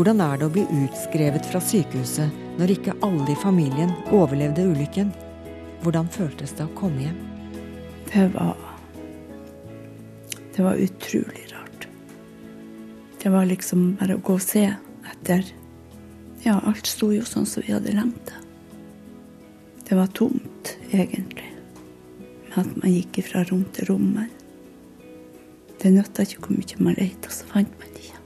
Hvordan er det å bli utskrevet fra sykehuset når ikke alle i familien overlevde ulykken? Hvordan føltes det å komme hjem? Det var Det var utrolig rart. Det var liksom bare å gå og se etter Ja, alt sto jo sånn som vi hadde lengt det. Det var tomt, egentlig. Med at man gikk fra rom til rom. Men det nytta ikke hvor mye man leita, så fant man det ikke.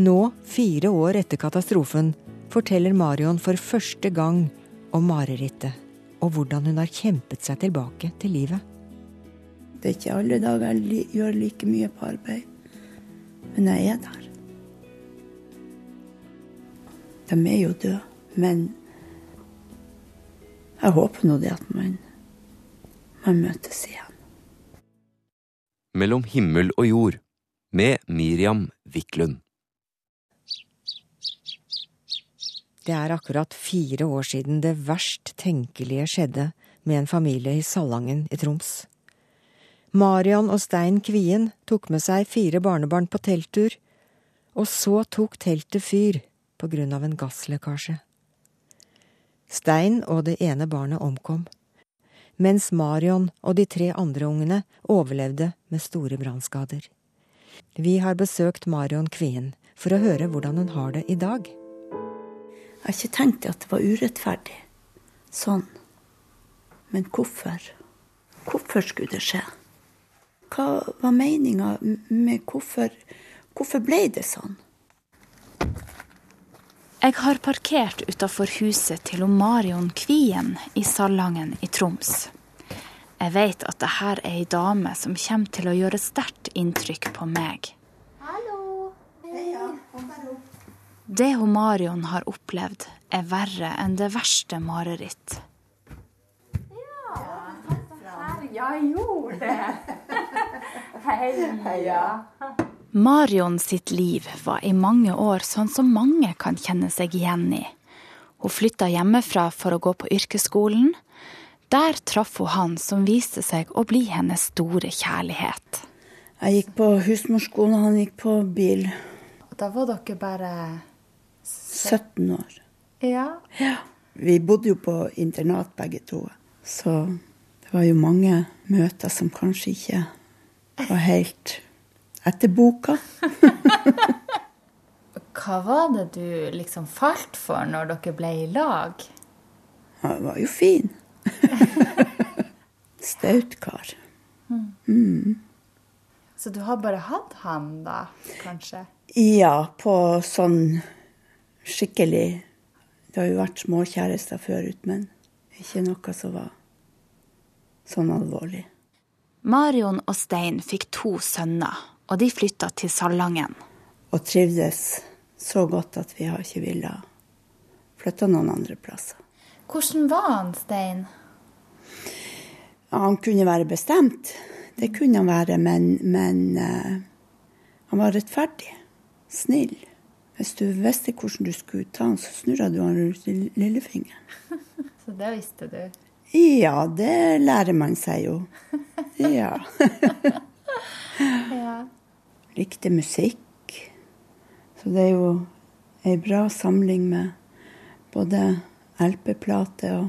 Nå, fire år etter katastrofen, forteller Marion for første gang om marerittet og hvordan hun har kjempet seg tilbake til livet. Det er ikke alle dager jeg gjør like mye på arbeid, men jeg er der. De er jo døde, men jeg håper nå det at man, man møtes igjen. Mellom himmel og jord med Miriam Wiklund. Det er akkurat fire år siden det verst tenkelige skjedde med en familie i Salangen i Troms. Marion og Stein Kvien tok med seg fire barnebarn på telttur, og så tok teltet fyr på grunn av en gasslekkasje. Stein og det ene barnet omkom, mens Marion og de tre andre ungene overlevde med store brannskader. Vi har besøkt Marion Kvien for å høre hvordan hun har det i dag. Jeg har ikke tenkt at det var urettferdig. Sånn. Men hvorfor? Hvorfor skulle det skje? Hva var meninga med hvorfor Hvorfor ble det sånn? Jeg har parkert utafor huset til Marion Kvien i Salangen i Troms. Jeg vet at det her er ei dame som kommer til å gjøre sterkt inntrykk på meg. Hallo. Hei. Det hun Marion har opplevd, er verre enn det verste mareritt. Ja, jeg gjorde det. Hei. Heia. Marion sitt liv var i mange år sånn som mange kan kjenne seg igjen i. Hun flytta hjemmefra for å gå på yrkesskolen. Der traff hun han som viste seg å bli hennes store kjærlighet. Jeg gikk på husmorskolen, og han gikk på bil. Da var dere bare 17 år. Ja. Ja. Vi bodde jo på internat begge to, så det var jo mange møter som kanskje ikke var helt etter boka. Hva var det du liksom falt for når dere ble i lag? Han var jo fin. Staut kar. Så du har bare hatt han, da, kanskje? Ja, på sånn skikkelig Det har jo vært småkjærester før ut, men ikke noe som var sånn alvorlig. Marion og Stein fikk to sønner, og de flytta til Salangen. Og trivdes så godt at vi har ikke villet flytte noen andre plasser. Hvordan var han, Stein? Ja, han kunne være bestemt. Det kunne han være, men, men uh, han var rettferdig. Snill. Hvis du visste hvordan du skulle ta han, så snurra du han rundt lillefingeren. Så det visste du. Ja, det lærer man seg jo. Ja. Ja. Likte musikk. Så det er jo ei bra samling med både LP-plate og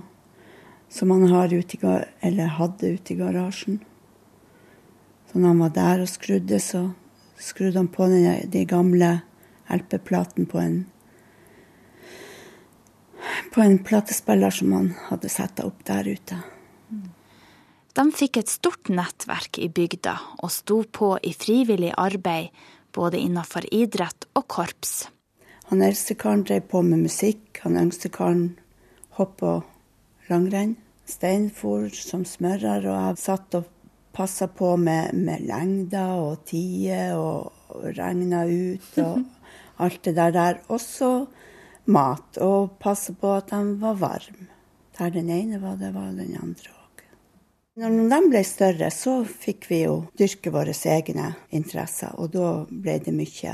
som han har ute i, eller hadde ute i garasjen. Så når han var der og skrudde, så skrudde han på den, de gamle LP-platen på en på en platespiller som han hadde satt opp der ute. De fikk et stort nettverk i bygda og sto på i frivillig arbeid både innenfor idrett og korps. Han eldste karen drev på med musikk, han yngste karen hopp og langrenn. Steinfor som smører, og jeg satt og passa på med, med lengder og tider og regna ut og alt det der der. Også mat, og passe på at de var varme. Der den ene var, det var den andre òg. Når de ble større, så fikk vi jo dyrke våre egne interesser, og da ble det mye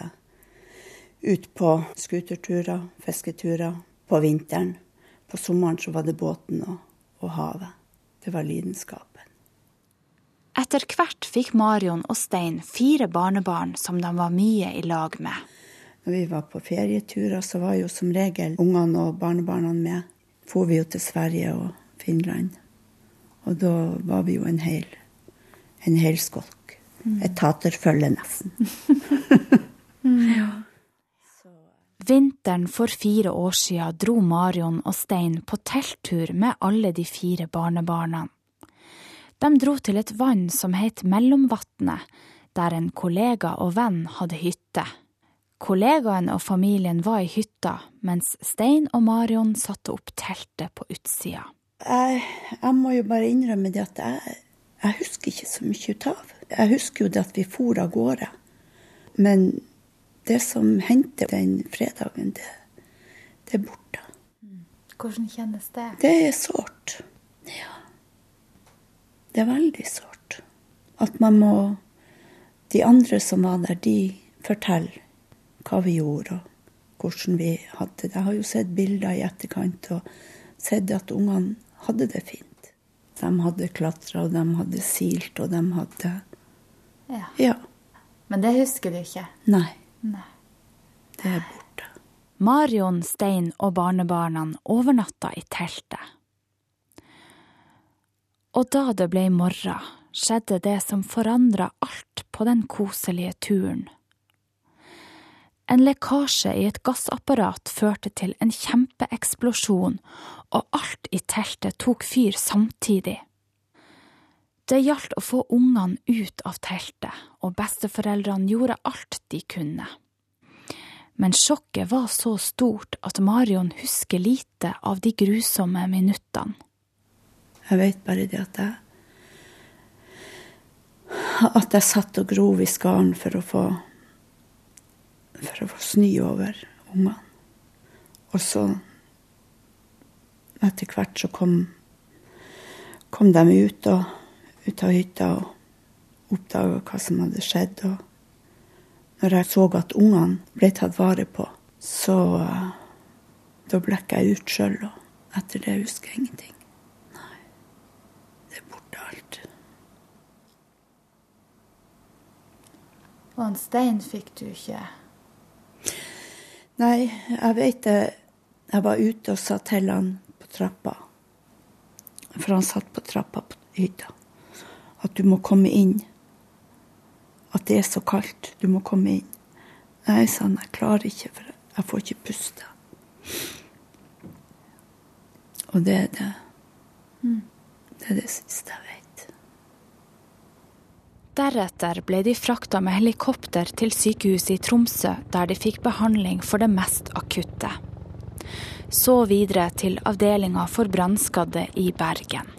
ut på skuterturer, fisketurer på vinteren. På sommeren så var det båten og, og havet. Det var lidenskapen. Etter hvert fikk Marion og Stein fire barnebarn som de var mye i lag med. Når vi var på ferieturer, så var jo som regel ungene og barnebarna med. For vi jo til Sverige og Finland. Og da var vi jo en hel, en hel skolk. Mm. Et taterfølge, nesten. ja. Vinteren for fire år siden dro Marion og Stein på telttur med alle de fire barnebarna. De dro til et vann som het Mellomvatnet, der en kollega og venn hadde hytte. Kollegaen og familien var i hytta, mens Stein og Marion satte opp teltet på utsida. Jeg, jeg må jo bare innrømme det at jeg, jeg husker ikke så mye ut av. Jeg husker jo det at vi for av gårde. Men det som hendte den fredagen, det, det er borte. Hvordan kjennes det? Det er sårt. Ja. Det er veldig sårt. At man må De andre som var der, de forteller hva vi gjorde, og hvordan vi hadde det. Jeg har jo sett bilder i etterkant og sett at ungene hadde det fint. De hadde klatra, og de hadde silt, og de hadde ja. ja. Men det husker du ikke? Nei. Nei. Det er borte. Marion, Stein og barnebarna overnatta i teltet. Og da det ble morgen, skjedde det som forandra alt på den koselige turen. En lekkasje i et gassapparat førte til en kjempeeksplosjon, og alt i teltet tok fyr samtidig. Det gjaldt å få ungene ut av teltet, og besteforeldrene gjorde alt de kunne. Men sjokket var så stort at Marion husker lite av de grusomme minuttene. Jeg vet bare det at jeg At jeg satt og grov i skaren for å få for å få sny over ungene. Og så etter hvert så kom, kom de ut, og, ut av hytta og oppdaga hva som hadde skjedd. Og når jeg så at ungene ble tatt vare på, så da blekka jeg ut sjøl. Og etter det husker jeg ingenting. Og en stein fikk du ikke? Nei, jeg vet det. Jeg var ute og sa til han på trappa, for han satt på trappa på hytta, at du må komme inn. At det er så kaldt. Du må komme inn. Nei, sa han, jeg klarer ikke, for jeg får ikke puste. Og det er det. Mm. Det er det siste jeg vet. Deretter ble de frakta med helikopter til sykehuset i Tromsø, der de fikk behandling for det mest akutte. Så videre til avdelinga for brannskadde i Bergen.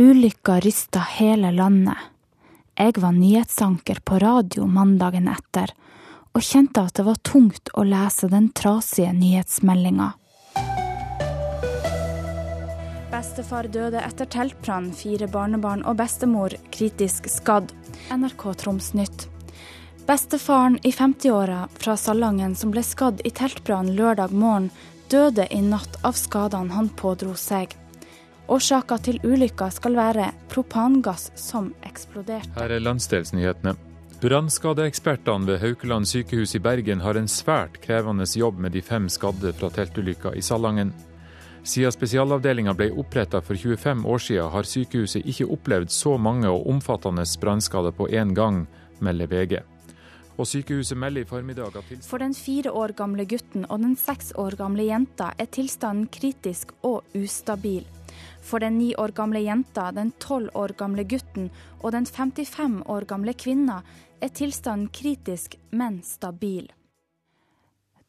Ulykka rysta hele landet. Jeg var nyhetsanker på radio mandagen etter, og kjente at det var tungt å lese den trasige nyhetsmeldinga. Bestefar døde etter teltbrann, fire barnebarn og bestemor kritisk skadd. NRK Troms Nytt. Bestefaren i 50-åra fra Salangen som ble skadd i teltbrann lørdag morgen, døde i natt av skadene han pådro seg. Årsaka til ulykka skal være propangass som eksploderte. Her er landsdelsnyhetene. Brannskadeekspertene ved Haukeland sykehus i Bergen har en svært krevende jobb med de fem skadde fra teltulykka i Salangen. Siden spesialavdelinga ble oppretta for 25 år siden, har sykehuset ikke opplevd så mange og omfattende brannskader på én gang, melder VG. Og sykehuset melder i formiddag at For den fire år gamle gutten og den seks år gamle jenta er tilstanden kritisk og ustabil. For den ni år gamle jenta, den tolv år gamle gutten og den 55 år gamle kvinna er tilstanden kritisk, men stabil.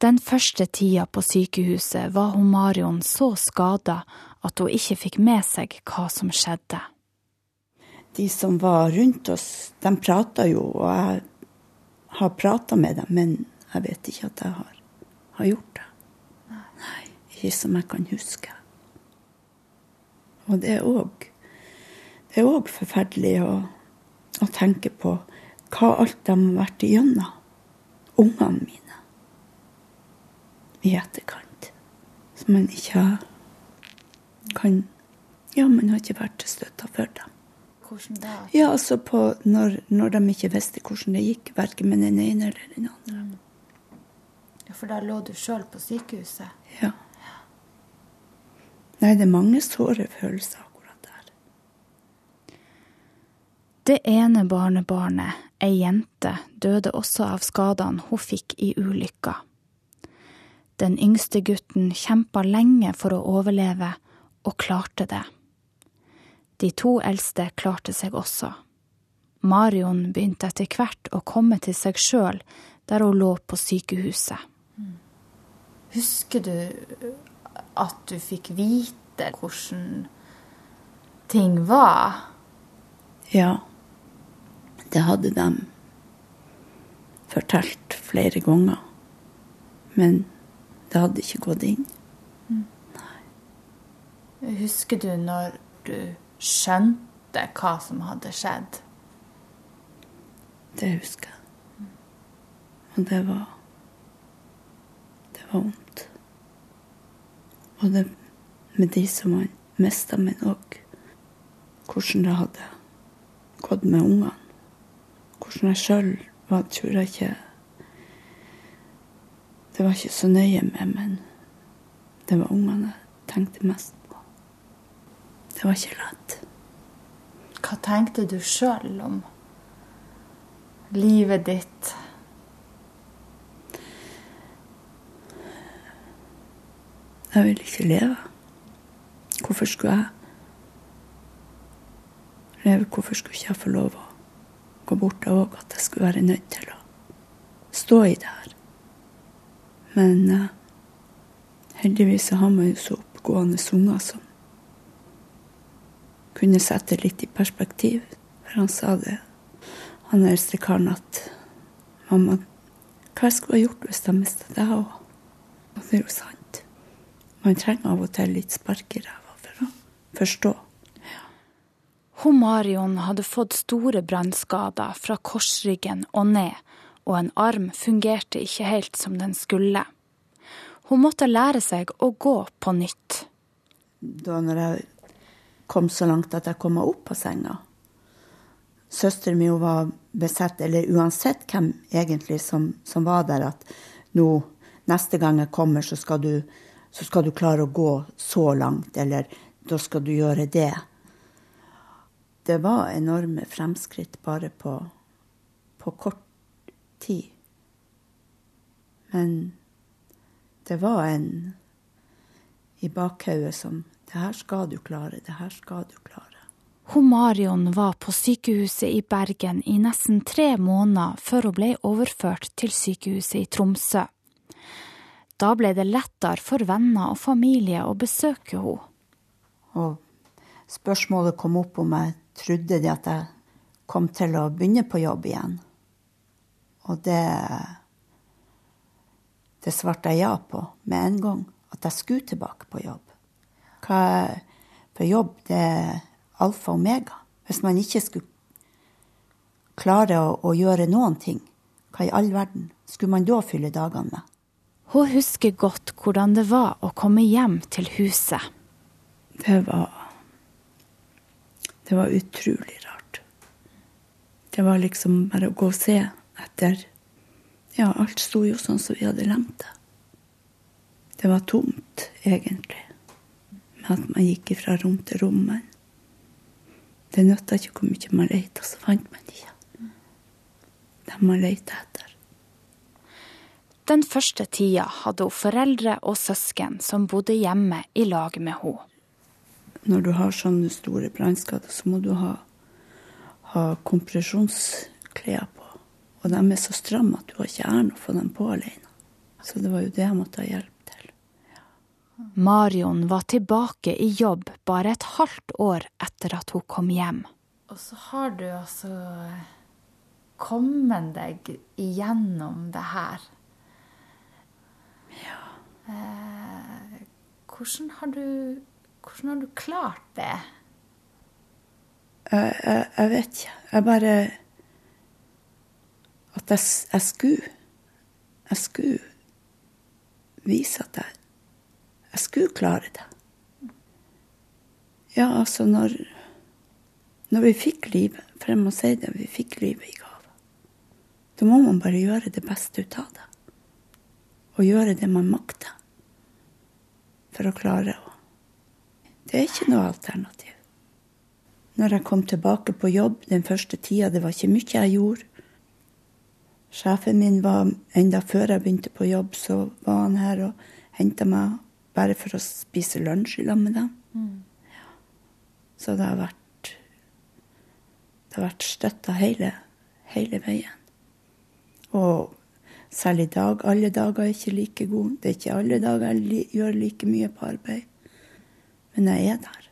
Den første tida på sykehuset var hun Marion så skada at hun ikke fikk med seg hva som skjedde. De som var rundt oss, de prata jo, og jeg har prata med dem, men jeg vet ikke at jeg har, har gjort det. Nei, ikke som jeg kan huske. Og det er òg er forferdelig å, å tenke på hva alt de har vært igjennom, ungene mine i etterkant. Som en ikke kan Ja, men har ikke vært til støtte for dem. Hvordan da? Ja, altså på når, når de ikke visste hvordan det gikk, verken med den ene eller den andre. Ja, For da lå du sjøl på sykehuset? Ja. Nei, det er mange såre følelser akkurat der. Det ene barnebarnet, ei jente, døde også av skadene hun fikk i ulykka. Den yngste gutten kjempa lenge for å overleve, og klarte det. De to eldste klarte seg også. Marion begynte etter hvert å komme til seg sjøl der hun lå på sykehuset. Husker du at du fikk vite hvordan ting var? Ja, det hadde de fortalt flere ganger. Men det hadde ikke gått inn. Husker du når du skjønte hva som hadde skjedd? Det husker jeg. Og det var Det var vondt. Og det med de som man mista, men òg hvordan det hadde gått med ungene. Hvordan jeg sjøl var, tror jeg ikke Det var ikke så nøye med, men det var ungene jeg tenkte mest på. Det var ikke lett. Hva tenkte du sjøl om livet ditt? Jeg vil ikke leve. Hvorfor skulle jeg leve? Hvorfor skulle ikke jeg få lov å gå bort Og At jeg skulle være nødt til å stå i det her. Men eh, heldigvis har man jo så oppegående unger som kunne sette litt i perspektiv. For han sa det, han eldste karen, at mamma, hva skulle jeg gjort hvis jeg mista deg òg? Og det er jo sant. Man trenger av og til litt spark i ræva for å forstå. Hun Marion hadde fått store brannskader fra korsryggen og ned, og en arm fungerte ikke helt som den skulle. Hun måtte lære seg å gå på nytt. Da når jeg kom så langt at jeg kom meg opp på senga Søsteren min var besatt, eller uansett hvem egentlig som, som var der, at nå, neste gang jeg kommer, så skal, du, så skal du klare å gå så langt, eller da skal du gjøre det. Det var enorme fremskritt bare på, på kort tid. Men det var en i bakhauget som Det her skal du klare, det her skal du klare. Hun Marion var på sykehuset i Bergen i nesten tre måneder før hun ble overført til sykehuset i Tromsø. Da ble det lettere for venner og familie å besøke henne. Og spørsmålet kom opp om jeg trodde at jeg kom til å begynne på jobb igjen. Og det Det svarte jeg ja på med en gang. At jeg skulle tilbake på jobb. Hva, for jobb, det er alfa og omega. Hvis man ikke skulle klare å, å gjøre noen ting, hva i all verden skulle man da fylle dagene med? Hun husker godt hvordan det var å komme hjem til huset. Det var Det var utrolig rart. Det var liksom bare å gå og se etter Ja, alt sto jo sånn som vi hadde glemt det. Det var tomt, egentlig. Med at man gikk fra rom til rom. Men det nytta ikke hvor mye man leita, så fant man ikke. Det man leita etter. Den første tida hadde hun foreldre og søsken som bodde hjemme i lag med henne. Når du har sånne store brannskader, så må du ha, ha kompresjonsklær. Og de er så stramme at du har ikke æren å få dem på alene. Så det var jo det jeg måtte ha hjelp til. Marion var tilbake i jobb bare et halvt år etter at hun kom hjem. Og så har du altså kommet deg igjennom det her. Ja. Eh, hvordan har du Hvordan har du klart det? Jeg, jeg, jeg vet ikke. Jeg bare At jeg, jeg skulle Jeg skulle vise at jeg Jeg skulle klare det. Ja, altså når, når vi fikk livet, for jeg må si det, vi fikk livet i gave, da må man bare gjøre det beste ut av det. Og gjøre det man makter for å klare å Det er ikke noe alternativ. Når jeg kom tilbake på jobb den første tida, det var ikke mye jeg gjorde. Sjefen min var, enda før jeg begynte på jobb, så var han her og henta meg bare for å spise lunsj i lag med dem. Mm. Ja. Så det har vært Det har vært støtta hele, hele veien. Og selv i dag, alle dager er ikke like gode. Det er ikke alle dager jeg gjør like mye på arbeid. Men jeg er der.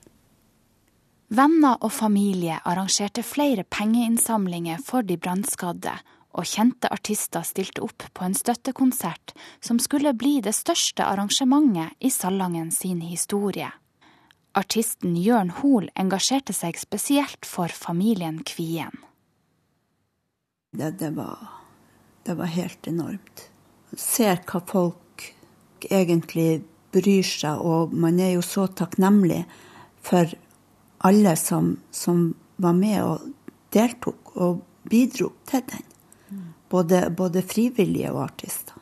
Venner og familie arrangerte flere pengeinnsamlinger for de brannskadde, og kjente artister stilte opp på en støttekonsert som skulle bli det største arrangementet i Salangen sin historie. Artisten Jørn Hoel engasjerte seg spesielt for familien Kvien. Det, det, var, det var helt enormt. Ser hva folk egentlig bryr seg, og man er jo så takknemlig for alle som, som var med og deltok og bidro til den. Både, både frivillige og artister.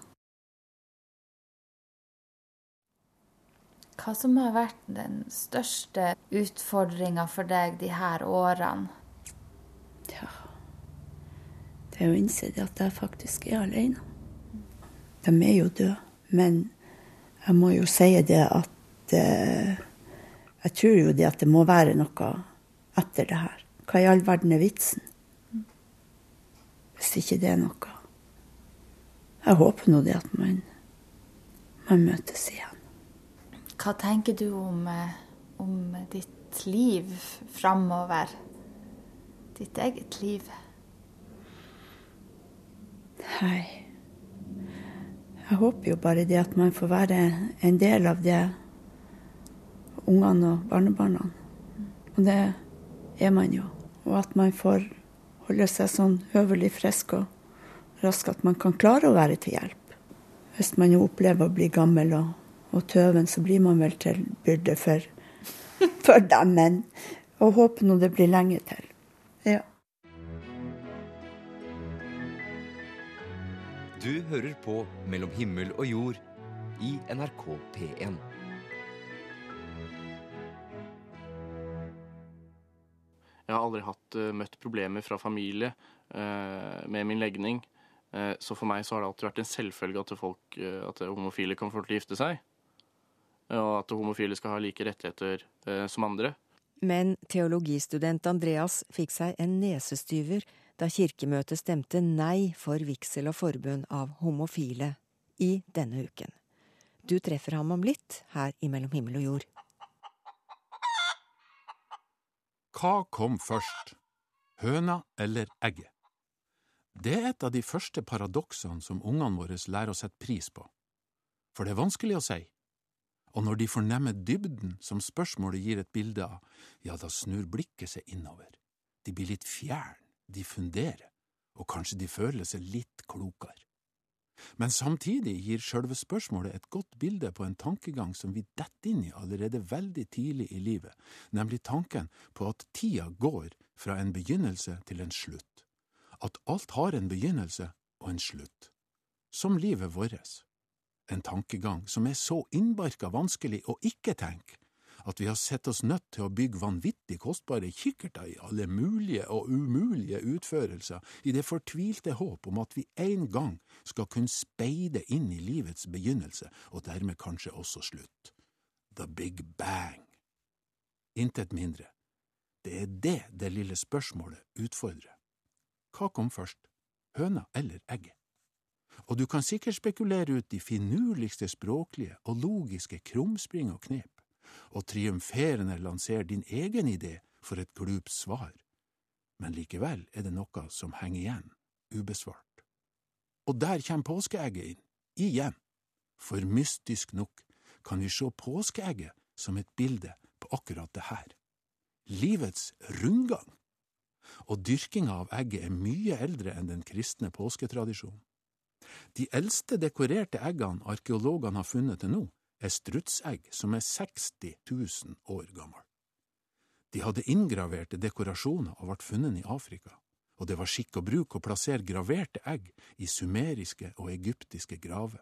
Hva som har vært den største utfordringa for deg de her årene? Ja Det er å innse at jeg faktisk er alene. De er jo døde. Men jeg må jo si det at eh, Jeg tror jo det at det må være noe etter det her. Hva i all verden er vitsen? Hvis ikke det er noe. Jeg håper nå det at man, man møtes igjen. Hva tenker du om, eh, om ditt liv framover? Ditt eget liv? Nei Jeg håper jo bare det at man får være en del av det ungene og barnebarna. Og det er man jo. Og at man får holde seg sånn høvelig frisk og rask at man kan klare å være til hjelp. Hvis man jo opplever å bli gammel og, og tøven, så blir man vel til byrde for, for dem. Men og håper nå det blir lenge til. Ja. Du hører på Mellom himmel og jord i NRK P1. Jeg har aldri hatt, uh, møtt problemer fra familie uh, med min legning. Uh, så for meg så har det alltid vært en selvfølge at, folk, at homofile kan få til å gifte seg. Og at homofile skal ha like rettigheter som andre. Men teologistudent Andreas fikk seg en nesestyver da Kirkemøtet stemte nei for vigsel og forbund av homofile i denne uken. Du treffer ham om litt her i Mellom himmel og jord. Hva kom først, høna eller egget? Det er et av de første paradoksene som ungene våre lærer å sette pris på. For det er vanskelig å si, og når de fornemmer dybden som spørsmålet gir et bilde av, ja, da snur blikket seg innover. De blir litt fjern, de funderer, og kanskje de føler seg litt klokere. Men samtidig gir sjølve spørsmålet et godt bilde på en tankegang som vi detter inn i allerede veldig tidlig i livet, nemlig tanken på at tida går fra en begynnelse til en slutt, at alt har en begynnelse og en slutt, som livet vårt. En tankegang som er så innbarka vanskelig å ikke tenke at vi har sett oss nødt til å bygge vanvittig kostbare kikkerter i alle mulige og umulige utførelser, i det fortvilte håp om at vi en gang skal kunne speide inn i livets begynnelse, og dermed kanskje også slutt. The Big Bang. Intet mindre. Det er det det lille spørsmålet utfordrer. Hva kom først, høna eller egget? Og du kan sikkert spekulere ut de finurligste språklige og logiske krumspring og knep og triumferende lanserer din egen idé for et glupt svar, men likevel er det noe som henger igjen, ubesvart. Og der kommer påskeegget inn, igjen, for mystisk nok kan vi se påskeegget som et bilde på akkurat det her. Livets rundgang. Og dyrkinga av egget er mye eldre enn den kristne påsketradisjonen. De eldste dekorerte eggene arkeologene har funnet til nå, er strutsegg som er 60 000 år gammel. De hadde inngraverte dekorasjoner og ble funnet i Afrika, og det var skikk og bruk å plassere graverte egg i sumeriske og egyptiske graver.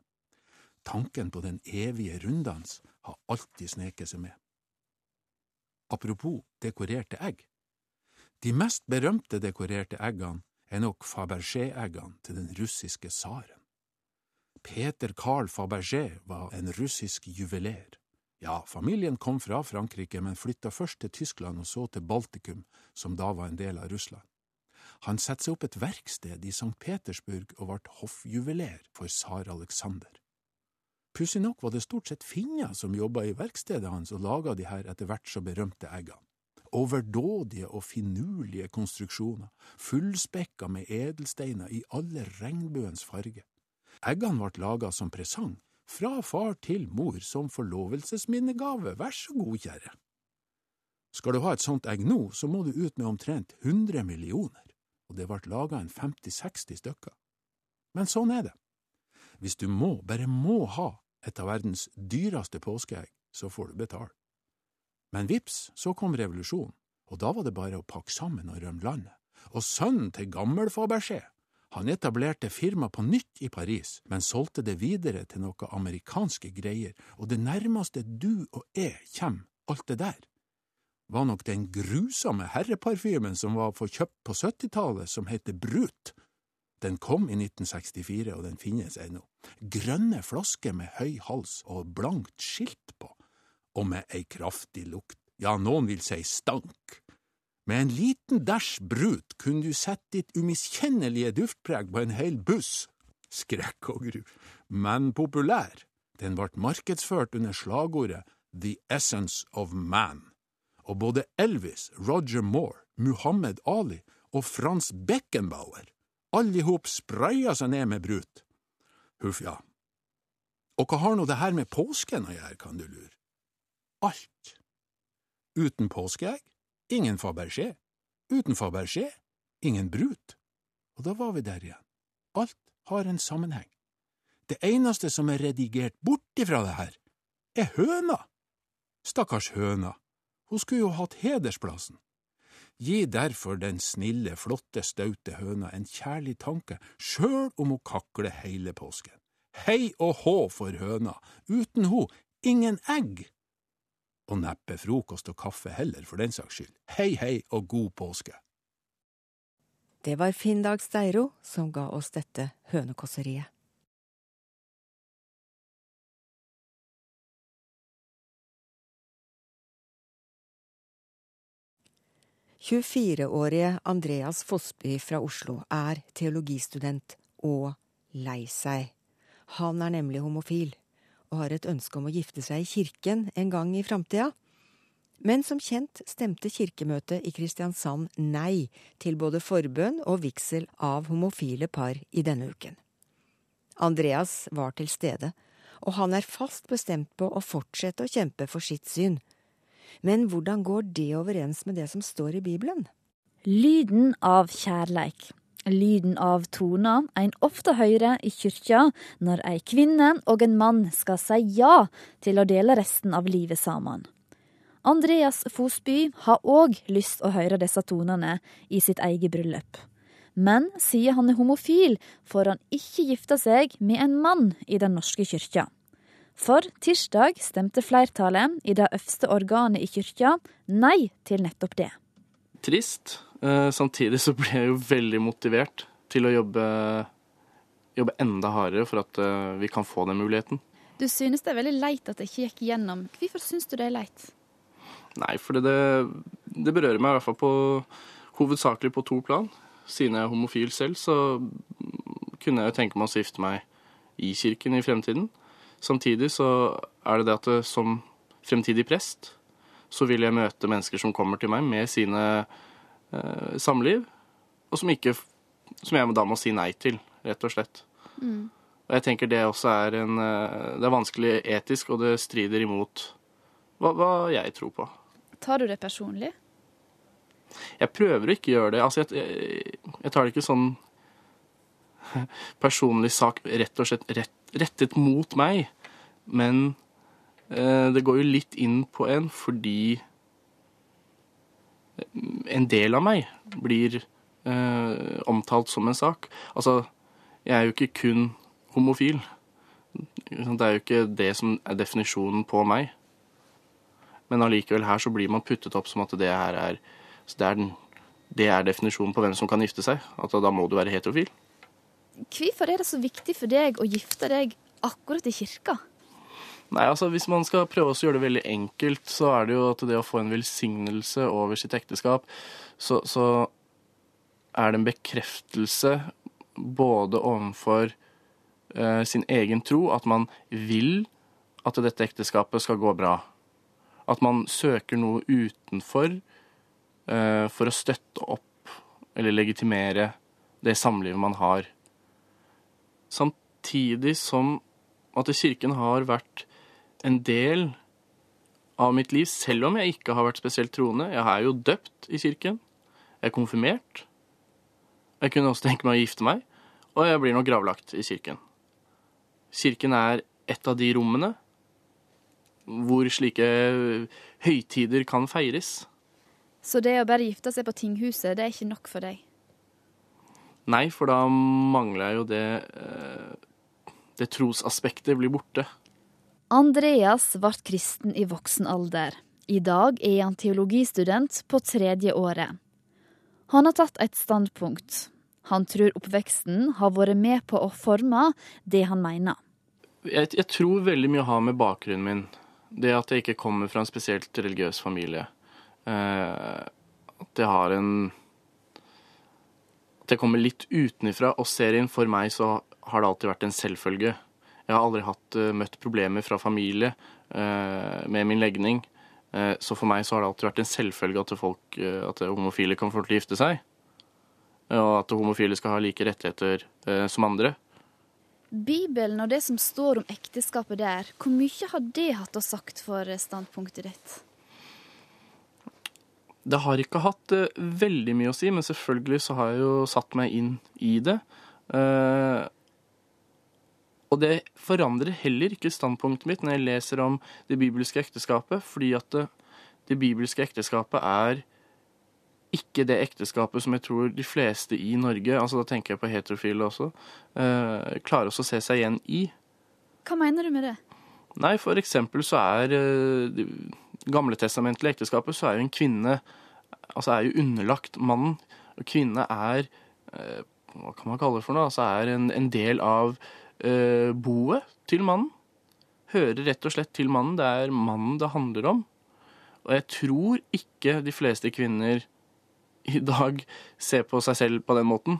Tanken på den evige runddans har alltid sneket seg med. Apropos dekorerte egg. De mest berømte dekorerte eggene er nok Fabergé-eggene til den russiske tsaren. Peter Carl Fabergé var en russisk juveler. Ja, familien kom fra Frankrike, men flytta først til Tyskland og så til Baltikum, som da var en del av Russland. Han satte seg opp et verksted i St. Petersburg og ble hoffjuveler for tsar Aleksander. Pussig nok var det stort sett finner som jobba i verkstedet hans og laga de her etter hvert så berømte eggene. Overdådige og finurlige konstruksjoner, fullspekka med edelsteiner i alle regnbuens farger. Eggene ble laga som presang, fra far til mor som forlovelsesminnegave, vær så god, kjære. Skal du ha et sånt egg nå, så må du ut med omtrent 100 millioner, og det ble laga en 50–60 stykker. Men sånn er det. Hvis du må, bare må ha et av verdens dyreste påskeegg, så får du betale. Men vips, så kom revolusjonen, og da var det bare å pakke sammen og rømme landet. Og sønnen til gammel Fabergé, han etablerte firma på nytt i Paris, men solgte det videre til noe amerikanske greier, og det nærmeste du og jeg kommer alt det der, var nok den grusomme herreparfymen som var for kjøpt på 70-tallet, som heter Brut. Den kom i 1964, og den finnes ennå. Grønne flasker med høy hals og blankt skilt på, og med ei kraftig lukt, ja, noen vil si stank. Med en liten dæsj brut kunne du sette ditt umiskjennelige duftpreg på en hel buss. Skrekk og gru, men populær. Den ble markedsført under slagordet The Essence of Man, og både Elvis, Roger Moore, Muhammed Ali og Frans Beckenbauer, alle i hop spraya seg ned med brut. Huff, ja. Og hva har nå det her med påsken å gjøre, kan du lure? Alt. Uten påskeegg, ingen Fabergé. Uten Fabergé, ingen Brut. Og da var vi der igjen. Alt har en sammenheng. Det eneste som er redigert bort ifra det her, er høna. Stakkars høna, hun skulle jo hatt hedersplassen. Gi derfor den snille, flotte, staute høna en kjærlig tanke, sjøl om hun kakler hele påsken. Hei og hå for høna, uten ho ingen egg. Og neppe frokost og kaffe heller, for den saks skyld. Hei, hei og god påske. Det var Finn Dag Steiro som ga oss dette hønekosseriet. «24-årige Andreas Fossby fra Oslo er teologistudent og lei seg. Han er nemlig homofil og har et ønske om å gifte seg i kirken en gang i framtida. Men som kjent stemte kirkemøtet i Kristiansand nei til både forbønn og vigsel av homofile par i denne uken. Andreas var til stede, og han er fast bestemt på å fortsette å kjempe for sitt syn. Men hvordan går det overens med det som står i Bibelen? Lyden av kjærleik. Lyden av toner en ofte hører i kyrkja når ei kvinne og en mann skal si ja til å dele resten av livet sammen. Andreas Fosby har òg lyst å høre disse tonene i sitt eget bryllup. Men siden han er homofil, får han ikke gifte seg med en mann i Den norske kyrkja. For tirsdag stemte flertallet i det øverste organet i kyrkja nei til nettopp det. Trist. Eh, samtidig så ble jeg jo veldig motivert til å jobbe, jobbe enda hardere for at eh, vi kan få den muligheten. Du synes det er veldig leit at det ikke gikk gjennom. Hvorfor syns du det er leit? Nei, for det, det berører meg i hvert fall på, hovedsakelig på to plan. Siden jeg er homofil selv, så kunne jeg jo tenke meg å gifte meg i kirken i fremtiden. Samtidig så er det det at det, som fremtidig prest så vil jeg møte mennesker som kommer til meg med sine eh, samliv, og som, ikke, som jeg da må si nei til, rett og slett. Mm. Og jeg tenker det også er en eh, Det er vanskelig etisk, og det strider imot hva, hva, jeg tror på. Tar du det personlig? Jeg prøver å ikke gjøre det. Altså, jeg, jeg tar det ikke sånn personlig sak rett og slett rett, rettet mot meg, men Eh, det går jo litt inn på en fordi en del av meg blir eh, omtalt som en sak. Altså, jeg er jo ikke kun homofil. Det er jo ikke det som er definisjonen på meg. Men allikevel her så blir man puttet opp som at det her er det er, den, det er definisjonen på hvem som kan gifte seg. At da må du være heterofil. Hvorfor er det så viktig for deg å gifte deg akkurat i kirka? Nei, altså Hvis man skal prøve å gjøre det veldig enkelt, så er det jo at det å få en velsignelse over sitt ekteskap, så, så er det en bekreftelse både overfor eh, sin egen tro, at man vil at dette ekteskapet skal gå bra. At man søker noe utenfor eh, for å støtte opp eller legitimere det samlivet man har. Samtidig som at Kirken har vært en del av mitt liv, selv om jeg ikke har vært spesielt troende. Jeg er jo døpt i kirken. Jeg er konfirmert. Jeg kunne også tenke meg å gifte meg, og jeg blir nå gravlagt i kirken. Kirken er et av de rommene hvor slike høytider kan feires. Så det å bare gifte seg på tinghuset, det er ikke nok for deg? Nei, for da mangler jeg jo det eh, Det trosaspektet blir borte. Andreas ble kristen i voksen alder. I dag er han teologistudent på tredje året. Han har tatt et standpunkt. Han tror oppveksten har vært med på å forme det han mener. Jeg, jeg tror veldig mye har med bakgrunnen min. Det at jeg ikke kommer fra en spesielt religiøs familie. Eh, at jeg har en At jeg kommer litt utenifra, og serien for meg så har det alltid vært en selvfølge. Jeg har aldri hatt, uh, møtt problemer fra familie uh, med min legning. Uh, så for meg så har det alltid vært en selvfølge at, folk, at homofile kan få lov til å gifte seg. Og at homofile skal ha like rettigheter som andre. Bibelen og det som står om ekteskapet der, hvor mye har det hatt å sagt for standpunktet ditt? Det har ikke hatt veldig mye å si, men selvfølgelig så har jeg jo satt meg inn i det. Og det forandrer heller ikke standpunktet mitt når jeg leser om det bibelske ekteskapet, fordi at det, det bibelske ekteskapet er ikke det ekteskapet som jeg tror de fleste i Norge, altså da tenker jeg på heterofile også, eh, klarer også å se seg igjen i. Hva mener du med det? Nei, for eksempel så er eh, det gamletestamentlige ekteskapet, så er jo en kvinne altså er jo underlagt mannen. Og kvinne er eh, hva kan man kalle det for noe? Altså er en, en del av uh, boet til mannen. Hører rett og slett til mannen. Det er mannen det handler om. Og jeg tror ikke de fleste kvinner i dag ser på seg selv på den måten.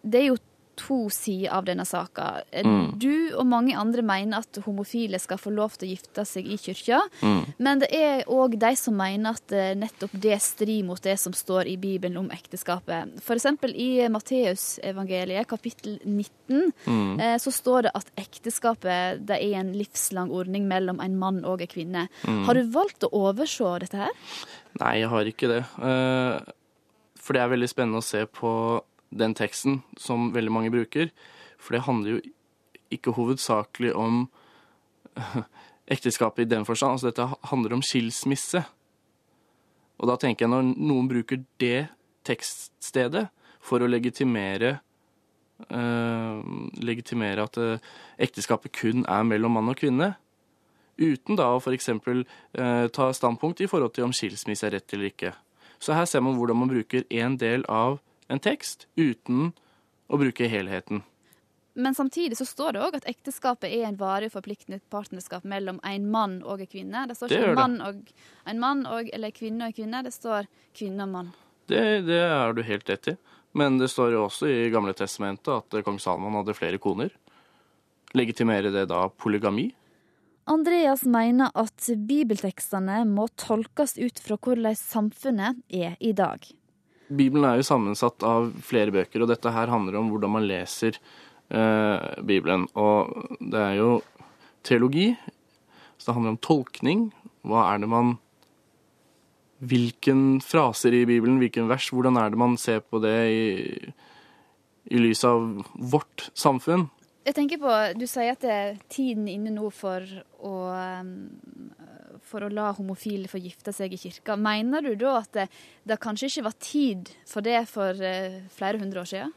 Det er jo to sider av denne saka. Mm. Du og mange andre mener at homofile skal få lov til å gifte seg i kyrkja. Mm. Men det er òg de som mener at eh, nettopp det strir mot det som står i Bibelen om ekteskapet. F.eks. i Matteusevangeliet kapittel 19 mm. Eh, så står det at ekteskapet det er en livslang ordning mellom en mann og en kvinne. Mm. Har du valgt å overse dette her? Nei, jeg har ikke det. Eh, for det er veldig spennende å se på den teksten som veldig mange bruker. For det handler jo ikke hovedsakelig om ekteskapet i den forstand. Altså dette handler om skilsmisse. Og da tenker jeg når noen bruker det tekststedet for å legitimere uh, legitimere at uh, ekteskapet kun er mellom mann og kvinne, uten da å f.eks. Uh, ta standpunkt i forhold til om skilsmisse er rett eller ikke. Så her ser man hvordan man bruker en del av en tekst uten å bruke helheten. Men samtidig så står det òg at ekteskapet er en varig forpliktende partnerskap mellom en mann og en kvinne. Det står ikke det mann og, en mann og, eller kvinne og kvinne, det står kvinne og mann. Det, det er du helt rett i. Men det står jo også i Gamle testamentet at kong Salman hadde flere koner. Legitimerer det da polygami? Andreas mener at bibeltekstene må tolkes ut fra hvordan samfunnet er i dag. Bibelen er jo sammensatt av flere bøker, og dette her handler om hvordan man leser eh, Bibelen. Og det er jo teologi, så det handler om tolkning. Hva er det man Hvilken fraser i Bibelen, hvilken vers, hvordan er det man ser på det i, i lys av vårt samfunn? Jeg tenker på, Du sier at det er tiden inne nå for å, for å la homofile få gifte seg i kirka. Mener du da at det, det kanskje ikke var tid for det for eh, flere hundre år siden?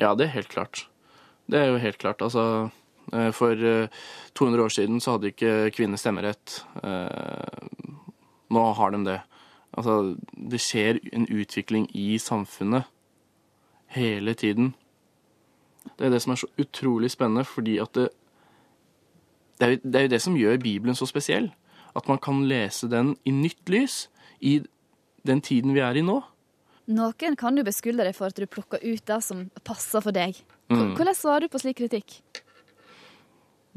Ja, det er helt klart. Det er jo helt klart. Altså, eh, for 200 år siden så hadde ikke kvinner stemmerett. Nå har de det. Altså, det skjer en utvikling i samfunnet hele tiden. Det er det som er så utrolig spennende, fordi at det, det er jo det som gjør Bibelen så spesiell. At man kan lese den i nytt lys i den tiden vi er i nå. Noen kan jo beskylde deg for at du plukker ut det som passer for deg. Mm. Hvordan svarer du på slik kritikk?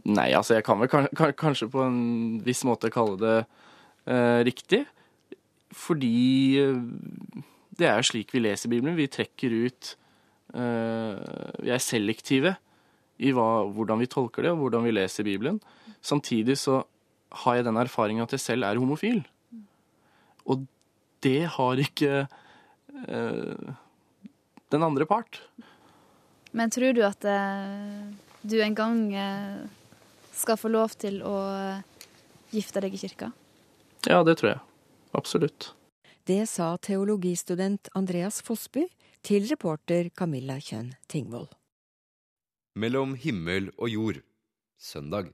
Nei, altså jeg kan vel kanskje på en viss måte kalle det eh, riktig. Fordi eh, det er slik vi leser Bibelen. Vi trekker ut eh, Vi er selektive i hva, hvordan vi tolker det, og hvordan vi leser Bibelen. Samtidig så har jeg den erfaringa at jeg selv er homofil. Og det har ikke eh, den andre part. Men tror du at eh, du en gang eh, skal få lov til å gifte deg i kirka? Ja, det tror jeg. Absolutt. Det sa teologistudent Andreas Fossby til reporter Camilla Kjønn Tingvoll. Mellom himmel og jord, søndag.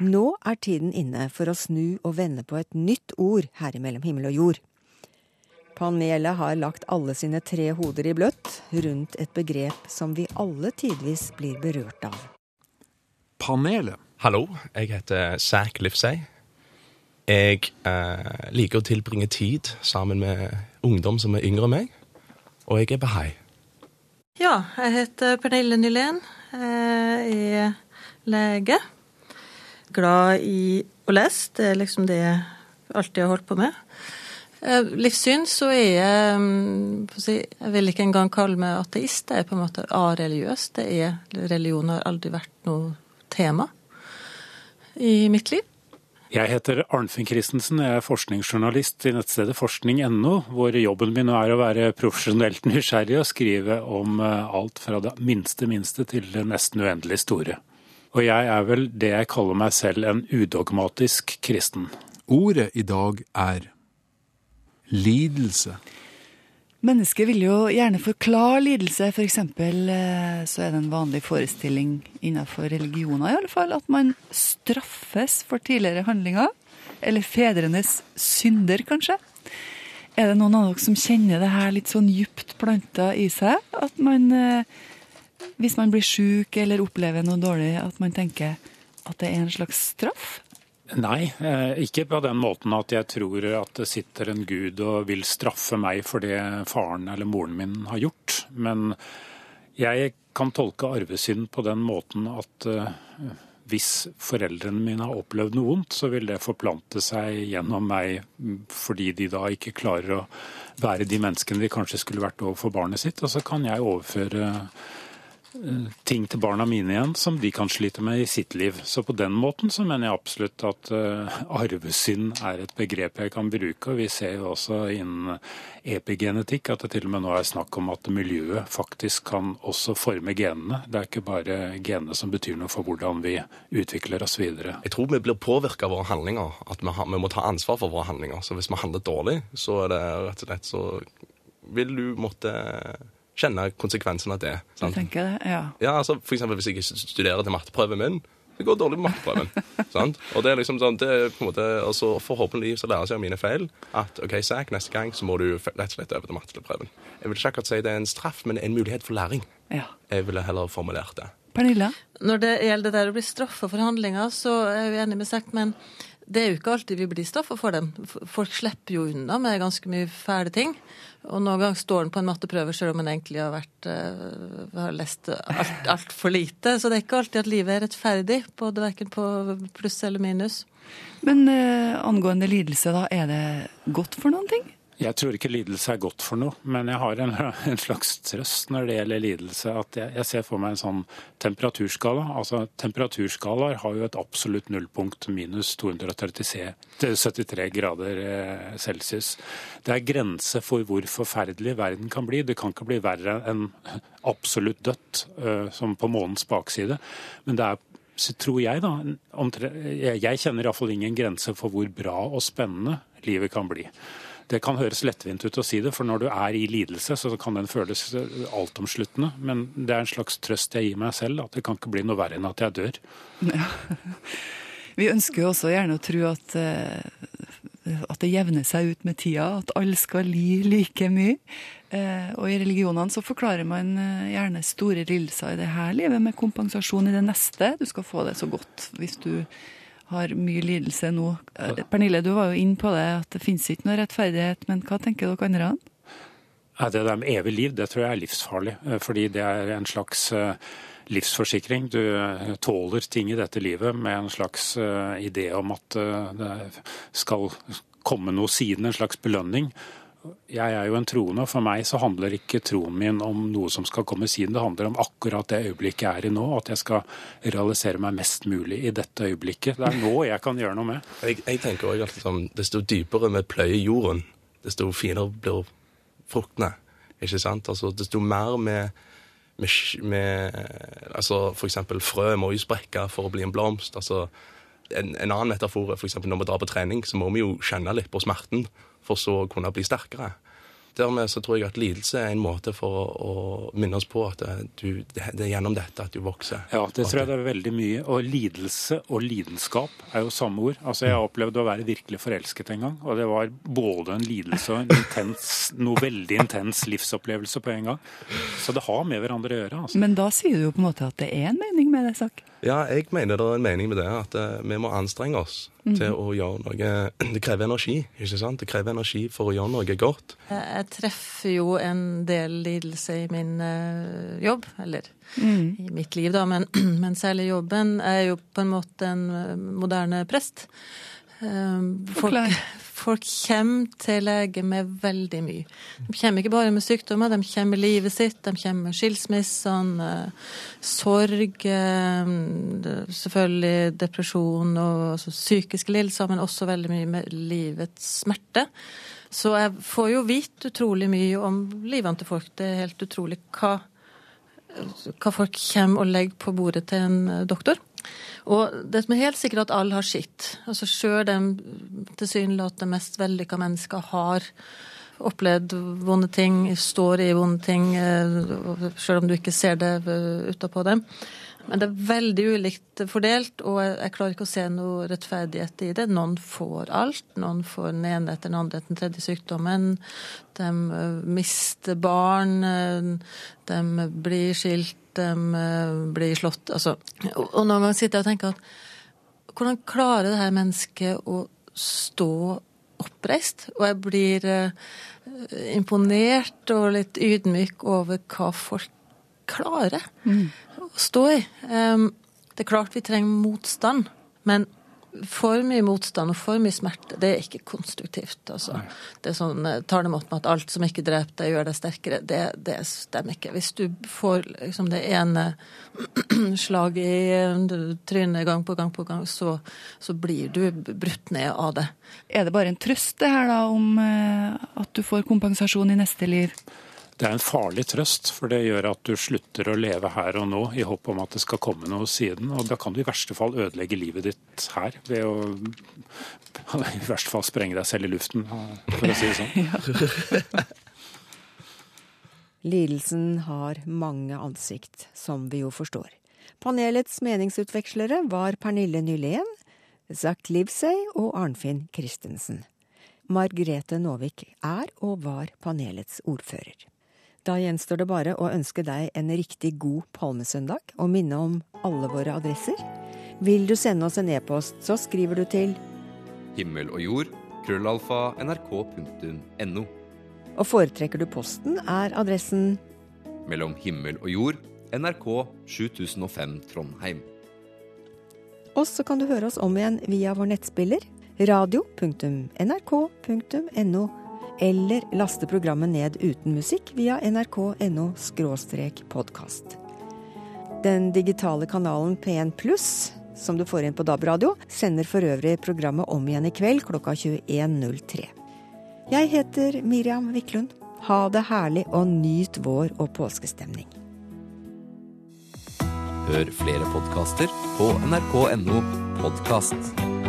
Nå er tiden inne for å snu og vende på et nytt ord her mellom himmel og jord. Panelet har lagt alle sine tre hoder i bløtt rundt et begrep som vi alle tidvis blir berørt av. Panelet. Hallo, jeg heter Zack Livsey. Jeg eh, liker å tilbringe tid sammen med ungdom som er yngre enn meg, og jeg er bahai. Ja, jeg heter Pernille Nylén. Jeg er lege. Glad i å lese. Det er liksom det jeg alltid har holdt på med. Eh, livssyn så er jeg mm, Jeg vil ikke engang kalle meg ateist. Jeg er på en måte areligiøs. Det er, religion har aldri vært noe tema i mitt liv. Jeg heter Arnfinn Christensen, jeg er forskningsjournalist i nettstedet forskning.no, hvor jobben min er å være profesjonelt nysgjerrig og skrive om eh, alt fra det minste minste til det nesten uendelig store. Og jeg er vel det jeg kaller meg selv en udogmatisk kristen. Ordet i dag er lidelse. Mennesket vil jo gjerne forklare lidelse. F.eks. For eh, så er det en vanlig forestilling innenfor religioner i alle fall, at man straffes for tidligere handlinger. Eller fedrenes synder, kanskje. Er det noen av dere som kjenner det her litt sånn djupt planta i seg? At man, eh, hvis man blir sjuk eller opplever noe dårlig, at man tenker at det er en slags straff? Nei, eh, ikke på den måten at jeg tror at det sitter en gud og vil straffe meg for det faren eller moren min har gjort. Men jeg kan tolke arvesynd på den måten at eh, hvis foreldrene mine har opplevd noe vondt, så vil det forplante seg gjennom meg fordi de da ikke klarer å være de menneskene de kanskje skulle vært overfor barnet sitt. Og så kan jeg overføre ting til barna mine igjen som de kan slite med i sitt liv. Så på den måten så mener jeg absolutt at uh, arvesynd er et begrep jeg kan bruke. Og vi ser jo også innen epigenetikk at det til og med nå er snakk om at miljøet faktisk kan også forme genene. Det er ikke bare genene som betyr noe for hvordan vi utvikler oss videre. Jeg tror vi blir påvirka av våre handlinger. At vi, vi må ta ansvar for våre handlinger. Så hvis vi handler dårlig, så er det rett og slett så vil du måtte kjenne konsekvensen av det. Sant? Jeg tenker det, ja. Ja, altså For eksempel hvis jeg ikke studerer til matteprøven min, det går dårlig på matteprøven. sant? Og det er liksom sånn, det er på en måte, altså Forhåpentlig så lærer jeg av mine feil at OK, Zack, neste gang så må du rett og slett over til matteprøven. Jeg vil ikke akkurat si det er en straff, men en mulighet for læring. Ja. Jeg ville heller formulert det. Pernille? Når det gjelder det der å bli straffa for handlinger, så er jeg uenig med Zack, men det er jo ikke alltid vi blir straffa for dem. Folk slipper jo unna med ganske mye fæle ting. Og noen ganger står den på en matteprøve selv om en egentlig har, vært, uh, har lest altfor alt lite. Så det er ikke alltid at livet er rettferdig, både verken på pluss eller minus. Men uh, angående lidelse, da, er det godt for noen ting? Jeg tror ikke lidelse er godt for noe, men jeg har en, en slags trøst når det gjelder lidelse. At jeg, jeg, ser for meg en sånn temperaturskala. Altså Temperaturskalaer har jo et absolutt nullpunkt, minus 273 grader eh, celsius. Det er grense for hvor forferdelig verden kan bli. Det kan ikke bli verre enn absolutt dødt, uh, som på månens bakside. Men det er tror jeg, da Jeg kjenner iallfall ingen grense for hvor bra og spennende livet kan bli. Det kan høres lettvint ut å si det, for når du er i lidelse, så kan den føles altomsluttende. Men det er en slags trøst jeg gir meg selv, at det kan ikke bli noe verre enn at jeg dør. Ja. Vi ønsker jo også gjerne å tro at, eh, at det jevner seg ut med tida, at alle skal li like mye. Eh, og i religionene så forklarer man eh, gjerne store lidelser i det her livet med kompensasjon i det neste. Du skal få det så godt hvis du har mye lidelse nå. Eh, Pernille, du var jo inn på det, at det finnes ikke noe rettferdighet. Men hva tenker dere andre? Ja, det der med evig liv, det tror jeg er livsfarlig. Eh, fordi det er en slags eh, livsforsikring. Du tåler ting i dette livet med en slags idé om at det skal komme noe siden, en slags belønning. Jeg er jo en troende, og for meg så handler ikke troen min om noe som skal komme siden. Det handler om akkurat det øyeblikket jeg er i nå, at jeg skal realisere meg mest mulig i dette øyeblikket. Det er nå jeg kan gjøre noe med. Jeg, jeg tenker også at liksom, Desto dypere vi pløyer jorden, desto finere blir fruktene. Ikke sant? Altså, desto mer med, med, med altså, eksempel frø må jo sprekke for å bli en blomst. altså en, en annen metafor er f.eks. når vi drar på trening, så må vi jo kjenne litt på smerten for så å kunne bli sterkere. Dermed så tror jeg at lidelse er en måte for å, minne oss på at du, det er gjennom dette at du vokser. Ja, det tror jeg det er veldig mye. Og lidelse og lidenskap er jo samme ord. Altså, Jeg har opplevd å være virkelig forelsket en gang. Og det var både en lidelse og en intens, noe veldig intens livsopplevelse på en gang. Så det har med hverandre å gjøre. Altså. Men da sier du jo på en måte at det er en mening med det, Sak? Ja, jeg mener det er en mening med det. At uh, vi må anstrenge oss mm. til å gjøre noe Det krever energi, ikke sant? Det krever energi for å gjøre noe godt. Jeg treffer jo en del lidelse i min uh, jobb, eller mm. i mitt liv, da, men, men, særlig jobben. Jeg er jo på en måte en eh, moderne prest. Folk, folk kommer til lege med veldig mye. De kommer ikke bare med sykdommer, de kommer med livet sitt, de kommer med skilsmissene, sorg, eh, selvfølgelig depresjon og altså, psykiske lidelser, men også veldig mye med livets smerte. Så jeg får jo vite utrolig mye om livene til folk. Det er helt utrolig hva, hva folk kommer og legger på bordet til en doktor. Og det som er helt sikkert at alle har sitt. Altså Sjøl de tilsynelatende mest vellykka mennesker har opplevd vonde ting, står i vonde ting, eh, sjøl om du ikke ser det utapå dem. Men det er veldig ulikt fordelt, og jeg klarer ikke å se noe rettferdighet i det. Noen får alt. Noen får den ene etter den andre etter den tredje sykdommen. De eh, mister barn. Eh, de blir skilt de eh, blir slått. Altså, og noen ganger sitter jeg og tenker at hvordan klarer det her mennesket å stå oppreist? Og jeg blir imponert og litt ydmyk over hva folk klarer mm. Å stå i. Det er klart vi trenger motstand, men for mye motstand og for mye smerte, det er ikke konstruktivt. Altså. Det er sånn det mot med at alt som ikke dreper deg, gjør deg sterkere. Det, det, stemmer ikke. Hvis du får liksom, det ene slaget i eh, trynet gang på gang på gang, så, så, blir du brutt ned av det. Er det bare en trøst det her da, om eh, at du får kompensasjon i neste liv? Det er en farlig trøst, for det gjør at du slutter å leve her og nå i håp om at det skal komme noe siden. Og da kan du i verste fall ødelegge livet ditt her ved å i verste fall sprenge deg selv i luften, for å si det sånn. Lidelsen har mange ansikt, som vi jo forstår. Panelets meningsutvekslere var Pernille Nylén, Zack Livsey og Arnfinn Christensen. Margrethe Nåvik er og var panelets ordfører. Da gjenstår det bare å ønske deg en riktig god palmesøndag og minne om alle våre adresser. Vil du sende oss en e-post, så skriver du til Himmel og jord, krøllalfa, nrk.no. Og foretrekker du posten, er adressen Mellom himmel og jord, NRK 7005 Trondheim. Og så kan du høre oss om igjen via vår nettspiller radio.nrk.no eller laste programmet ned uten musikk via nrk.no podkast. Den digitale kanalen P1 pluss, som du får inn på DAB-radio, sender for øvrig programmet om igjen i kveld klokka 21.03. Jeg heter Miriam Wiklund. Ha det herlig og nyt vår og påskestemning. Hør flere podkaster på nrk.no podkast.